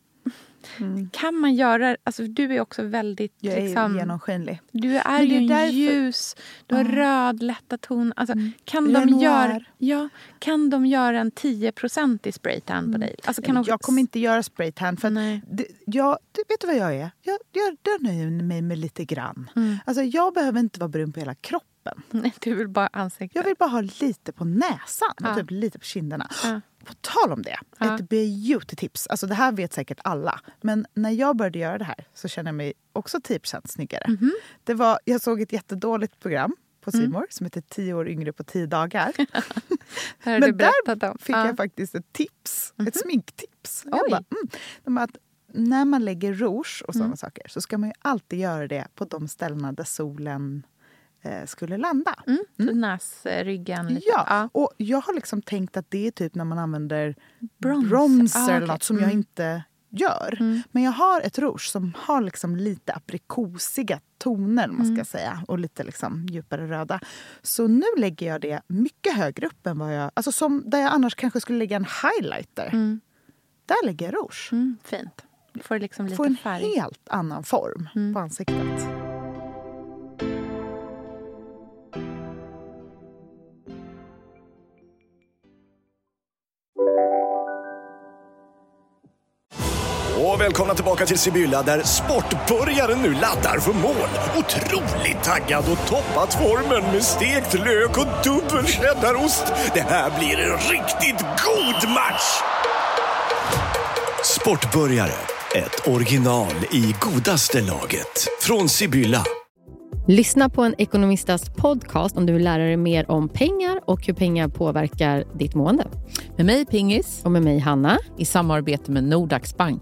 Kan man göra... Alltså, du är också väldigt...
Jag är
liksom,
genomskinlig.
Du är ju
är därför-
ljus, du har röd, lätta ton. Alltså, kan,
Jag är
de göra, ja, kan de göra en 10% i spraytan på dig? Alltså, kan de,
Jag kommer inte göra spraytan. För att
Nej.
det, jag, du vet du vad jag är? Jag, jag, jag nöjer mig med lite grann.
Mm.
Alltså, jag behöver inte vara brun på hela kroppen.
Nej, du vill bara ansiktet.
Jag vill bara ha lite på näsan och
Ja.
typ lite på kinderna.
Ja.
På tal om det,
Ja.
ett beauty-tips. Alltså det här vet säkert alla. Men när jag började göra det här så kände jag mig också 10 snyggare.
Mhm.
Det var, jag såg ett jättedåligt program på
Mm.
Simor som heter 10 år yngre på 10 dagar. Men där
om.
fick
Ja. Mhm.
jag faktiskt ett tips. Ett sminktips. Jag
Oj.
bara, mm. De att när man lägger rouge och sådana
Mm.
saker så ska man ju alltid göra det på de ställena där solen skulle landa.
Mm. Så näsryggen lite.
Ja, och jag har liksom tänkt att det är typ när man använder
Bronzer.
bronzer
Ah,
eller
okej.
något som jag
Mm.
inte gör. Men jag har ett rouge som har liksom lite aprikosiga toner man ska
Mm.
säga, och lite liksom djupare röda. Så nu lägger jag det mycket högre upp än vad jag... Alltså som där jag annars kanske skulle lägga en highlighter.
Mm.
Där lägger jag rouge.
Mm, fint. Får liksom lite
Får en
färg. Mm.
helt annan form på ansiktet.
Och välkomna tillbaka till Sibylla där sportbörjaren nu laddar för mål. Otroligt taggad och toppat formen med stekt lök och dubbel cheddarost. Det här blir en riktigt god match! Sportbörjare, ett original i godaste laget. Från Sibylla.
Lyssna på en ekonomistas podcast om du vill lära dig mer om pengar och hur pengar påverkar ditt mående.
Med mig Pingis
Och med mig Hanna.
i samarbete med Nordax Bank.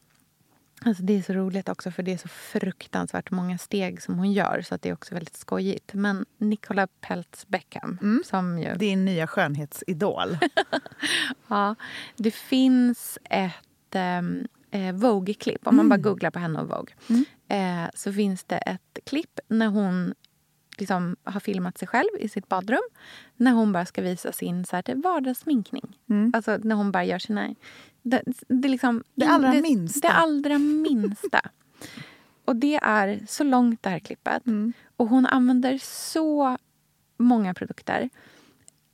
Alltså det är så roligt också för det är så fruktansvärt många steg som hon gör så att det är också väldigt skojigt. Men Nicola Peltz Beckham som ju...
Din nya skönhetsidol.
Ja, det finns ett um, eh, Vogue-klipp. Om man bara googlar på henne och Vogue eh, så finns det ett klipp när hon liksom har filmat sig själv i sitt badrum när hon bara ska visa sin så här, typ vardagssminkning. Alltså när hon bara gör sina... Det, det, liksom,
Det allra
det,
minsta.
Det allra minsta. och det är så långt det här klippet.
Mm.
Och hon använder så många produkter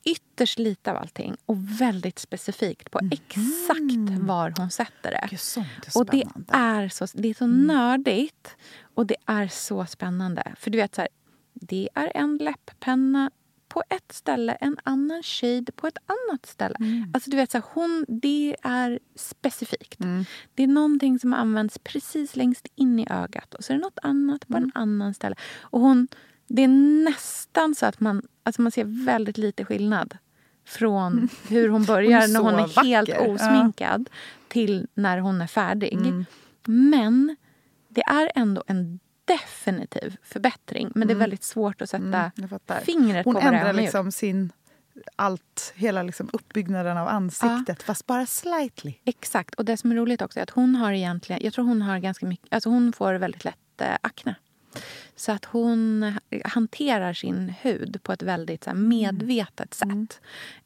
ytterst lite av allting och väldigt specifikt på exakt var hon sätter det.
Gud, sånt är
Och det är så, det är så nördigt och det är så spännande. För du vet, så här, det är en läpppenna på ett ställe, en annan shade på ett annat ställe. Alltså du vet, så här, hon, det är specifikt. Det är någonting som används precis längst in i ögat och så är det något annat på en annan ställe. Och hon, det är nästan så att man, alltså man ser väldigt lite skillnad från hur hon börjar
Hon är
när hon är helt
vacker. Ja.
osminkad till när hon är färdig. Men det är ändå en definitiv förbättring. Men det är väldigt svårt att sätta
fattar.
fingret
Hon
på vad det
ändrar liksom sin... Allt, hela liksom uppbyggnaden av ansiktet, fast bara slightly.
Exakt. Och det som är roligt också är att hon har egentligen... Jag tror hon har ganska mycket... Alltså hon får väldigt lätt eh, akne. Så att hon hanterar sin hud på ett väldigt så här, medvetet sätt.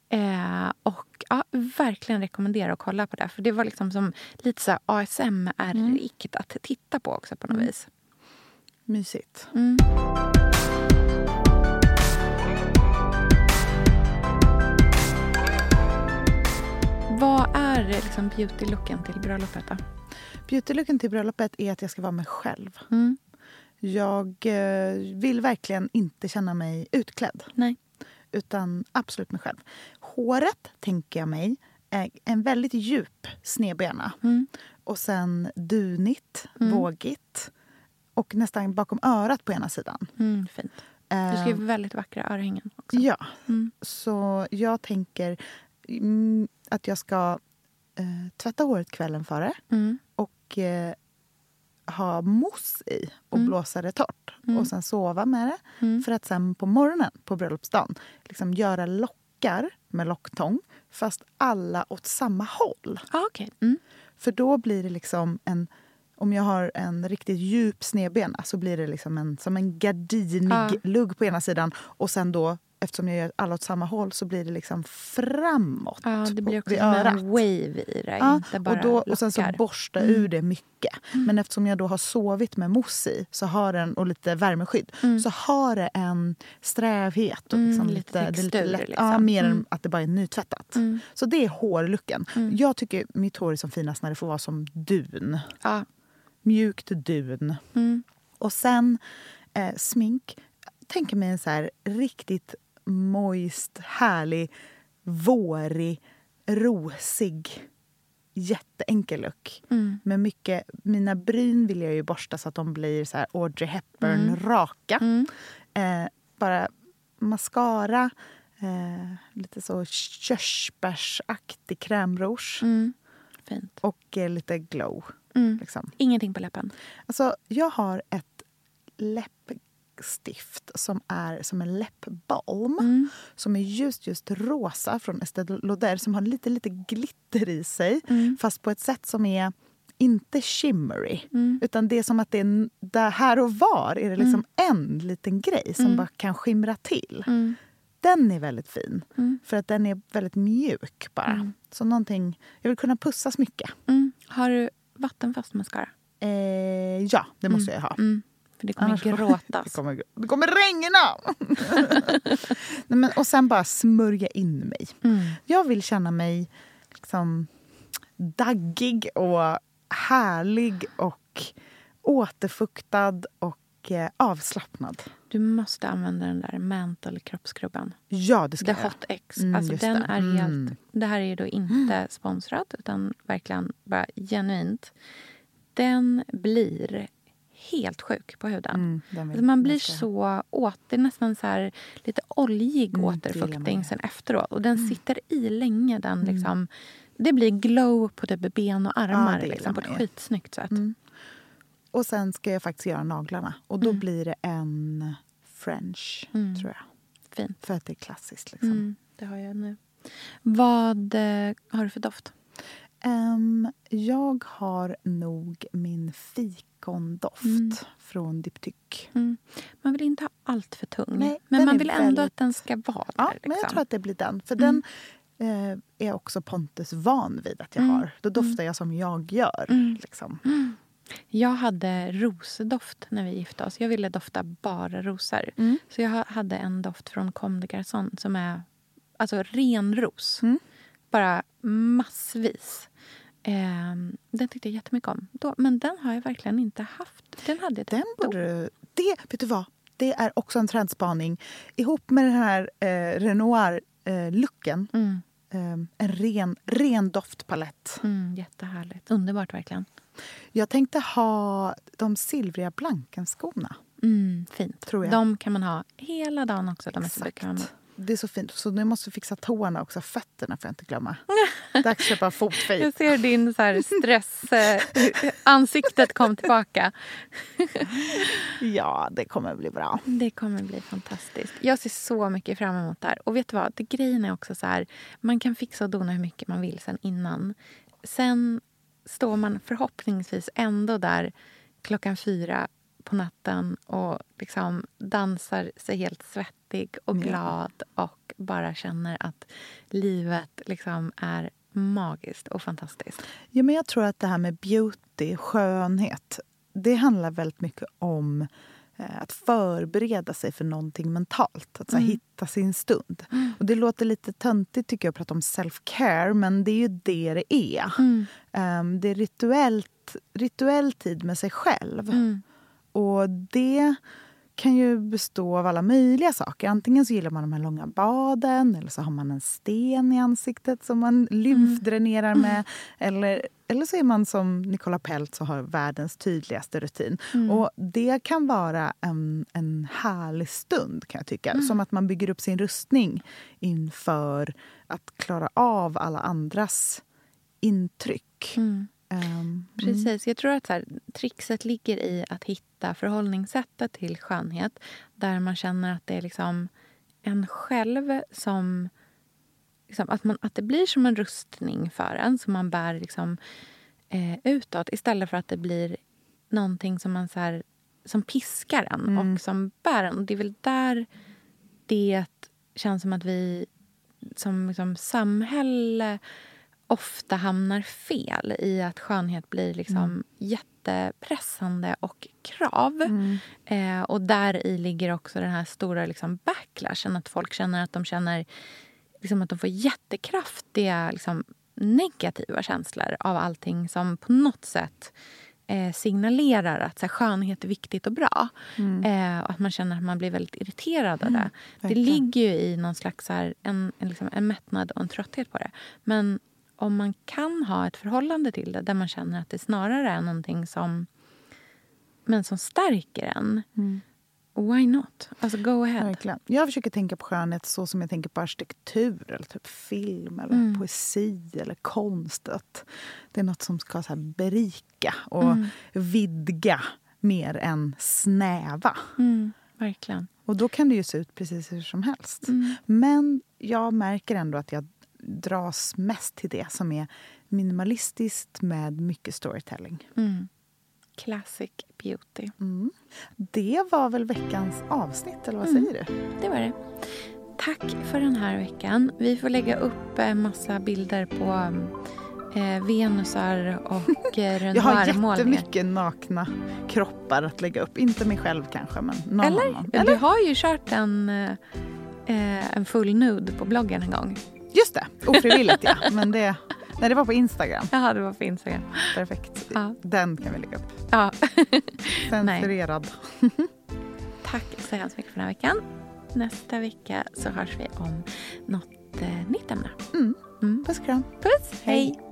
Eh, och ja, verkligen rekommendera att kolla på det. För det var liksom som lite så ASMR-rikt att titta på också på något vis.
Mysigt.
Mm. Vad är liksom beauty-looken till bröllopet? Då?
Beautylooken till bröllopet är att jag ska vara mig själv.
Mm.
Jag eh, vill verkligen inte känna mig utklädd.
Nej.
Utan absolut mig själv. Håret, tänker jag mig, är en väldigt djup snedbena.
Mm.
Och sen dunigt, vågigt. Och nästan bakom örat på ena sidan.
Mm, fint. Du
Eh,
ju väldigt vackra örhängen också.
Ja.
Mm.
Så jag tänker mm, att jag ska eh, tvätta håret kvällen före
Mm.
och eh, ha mousse i och
Mm.
blåsa det torrt.
Mm.
Och sen sova med det.
Mm.
För att sen på morgonen på bröllopsdagen liksom göra lockar med locktång fast alla åt samma håll.
Ah. Mm.
För då blir det liksom en... Om jag har en riktigt djup snedbena så blir det liksom en, som en gardinig
Ja.
lugg på ena sidan. Och sen då, eftersom jag gör alla åt samma håll, så blir det liksom framåt.
Ja, det blir också som en wave i det.
Ja,
inte bara
och, då, och sen så borsta
Mm.
ur det mycket. Men eftersom jag då har sovit med mousse i så har den, och lite värmeskydd
Mm.
så har det en strävhet. Och
Mm,
liksom
lite
lite, det är lite
textur,
lätt,
liksom.
ja, mer
Mm.
än att det bara är nytvättat.
Mm.
Så det är hårlucken.
Mm.
Jag tycker mitt hår är som finast när det får vara som dun.
Ja.
Mjukt dun.
Mm.
Och sen eh, smink. Jag tänker mig en så här riktigt moist, härlig, vårig, rosig, jätteenkel look.
Mm.
Med mycket, mina bryn vill jag ju borsta så att de blir så här Audrey Hepburn-raka.
Mm.
Eh, bara mascara, eh, lite så körsbärsaktig krämrouge
Mm. Fint.
och eh, lite glow.
Mm.
Liksom.
Ingenting på läppen.
Alltså, jag har ett läppstift som är som en läppbalm
Mm.
som är just, just rosa från Estée Lauder som har lite, lite glitter i sig
Mm.
fast på ett sätt som är inte shimmery.
Mm.
Utan det är som att det är där här och var är det liksom en liten grej som
Mm.
bara kan skimra till.
Mm.
Den är väldigt fin.
Mm.
För att den är väldigt mjuk bara.
Mm.
Så någonting, jag vill kunna pussas mycket.
Mm. Har du vattenfast mascara?
Eh, ja, det måste jag ha.
Mm. För det kommer
Annars-
gråtas.
Det kommer, det kommer regna! Nej, men, och sen bara smörja in mig.
Mm.
Jag vill känna mig liksom daggig och härlig och återfuktad och eh, avslappnad.
Du måste använda den där mental kroppsskrubben.
Ja, det ska
The
jag.
Hot X.
Mm,
alltså den
det.
är
Mm.
helt... Det här är då inte sponsrat, utan verkligen bara genuint. Den blir helt sjuk på huden.
Mm,
Alltså man blir
ska
så åt... Det är nästan så här lite oljig
Mm,
återfuktning sen efteråt. Och den sitter i länge. Den liksom, det blir glow på typ ben och armar
gillar
liksom, på ett skitsnyggt sätt.
Mm. Och sen ska jag faktiskt göra naglarna. Och då
Mm.
blir det en French,
Mm.
tror jag.
Fint.
För att det är klassiskt. Liksom.
Mm, det har jag nu. Vad eh, har du för doft?
Ehm, jag har nog min fikondoft
Mm.
från Diptyque.
Mm. Man vill inte ha allt för tung.
Nej,
men man vill ändå
väldigt-
att den ska vara där.
Ja,
liksom.
men jag tror att det blir den. För
Mm.
den eh, är också Pontus van vid att jag
Mm.
har. Då doftar jag som jag gör.
Mm.
Liksom.
Jag hade rosdoft när vi gifte oss. Jag ville dofta bara rosor.
Mm.
Så jag ha- hade en doft från Comme des Garçons som är alltså ren ros.
Mm.
Bara massvis. Ehm, den tyckte jag jättemycket om. Då, men den har jag verkligen inte haft. Den hade jag
Den borde du... Det, vet du vad? Det är också en trendspaning. Ihop med den här eh, Renoir-looken.
Mm,
Eh, en ren, ren doftpalett.
mm, jättehärligt. Underbart verkligen.
Jag tänkte ha de silvriga Blankenskorna.
Mm, fint.
Tror jag.
De kan man ha hela dagen också. De är så bekväma.
Det är så fint. Så nu måste jag fixa tårna också. Fötterna får jag inte glömma. Dags att köpa fotfejk.
Jag ser din så här stress... eh, ansiktet kom tillbaka.
Ja, det kommer bli bra.
Det kommer bli fantastiskt. Jag ser så mycket fram emot det här. Och vet du vad? Det grejen är också så här. Man kan fixa och dona hur mycket man vill sen innan. Sen står man förhoppningsvis ändå där klockan fyra på natten och liksom dansar sig helt svettig och glad och bara känner att livet liksom är magiskt och fantastiskt.
Ja, men jag tror att det här med beauty, skönhet, det handlar väldigt mycket om eh, att förbereda sig för någonting mentalt. Att
Mm.
hitta sin stund. Och Det låter lite töntigt tycker jag att prata om self-care, men det är ju det det är. Ehm, det är rituellt, rituell tid med sig själv.
Mm.
Och det kan ju bestå av alla möjliga saker. Antingen så gillar man de här långa baden eller så har man en sten i ansiktet som man lymfdränerar med. Eller, eller så är man som Nicola Peltz och har världens tydligaste rutin. Och Det kan vara en, en härlig stund, kan jag tycka. Som att man bygger upp sin rustning inför att klara av alla andras intryck.
Mm.
Um,
Precis. Jag tror att så här, trixet ligger i att hitta förhållningssättet till skönhet där man känner att det är liksom en själv som... Liksom, att, man, att det blir som en rustning för en som man bär liksom, eh, utåt istället för att det blir någonting som man så här, som piskar en
Mm.
och som bär en. Och det är väl där det känns som att vi som liksom, samhälle ofta hamnar fel i att skönhet blir liksom jättepressande och krav. Eh, och där i ligger också den här stora liksom backlashen. Att folk känner att de känner liksom att de får jättekraftiga liksom, negativa känslor av allting som på något sätt eh, signalerar att så här, skönhet är viktigt och bra. Eh, och att man känner att man blir väldigt irriterad av det. Det
verkligen.
ligger ju i någon slags här, en, en, liksom, en mättnad och en trötthet på det. Men om man kan ha ett förhållande till det där man känner att det snarare är någonting som, men som stärker en. Why not? Alltså go ahead.
Verkligen. Jag försöker tänka på skönhet så som jag tänker på arkitektur, eller typ film, eller
Mm.
poesi eller konst. Att det är något som ska så berika och
Mm.
vidga mer än snäva.
Mm, verkligen.
Och då kan det ju se ut precis hur som helst.
Mm.
Men jag märker ändå att jag dras mest till det som är minimalistiskt med mycket storytelling.
Mm. Classic beauty.
Mm. Det var väl veckans avsnitt, eller vad
Mm.
säger du?
Det var det. Tack för den här veckan. Vi får lägga upp en massa bilder på eh, venusar och eh,
Jag har jättemycket nakna kroppar att lägga upp. Inte mig själv kanske, men någon
Eller?
annan.
Du har ju kört en, eh, eh, en full nude på bloggen en gång.
Just det, ofrivilligt ja. Men det, nej, det var på Instagram.
Jaha, det var på Instagram.
Perfekt.
Ja.
Den kan vi lägga upp.
Ja.
Censurerad.
Tack så hemskt mycket för den här veckan. Nästa vecka så hörs vi om något eh, nytt ämne.
Mm.
Mm.
Puss och kram.
Puss! Hej.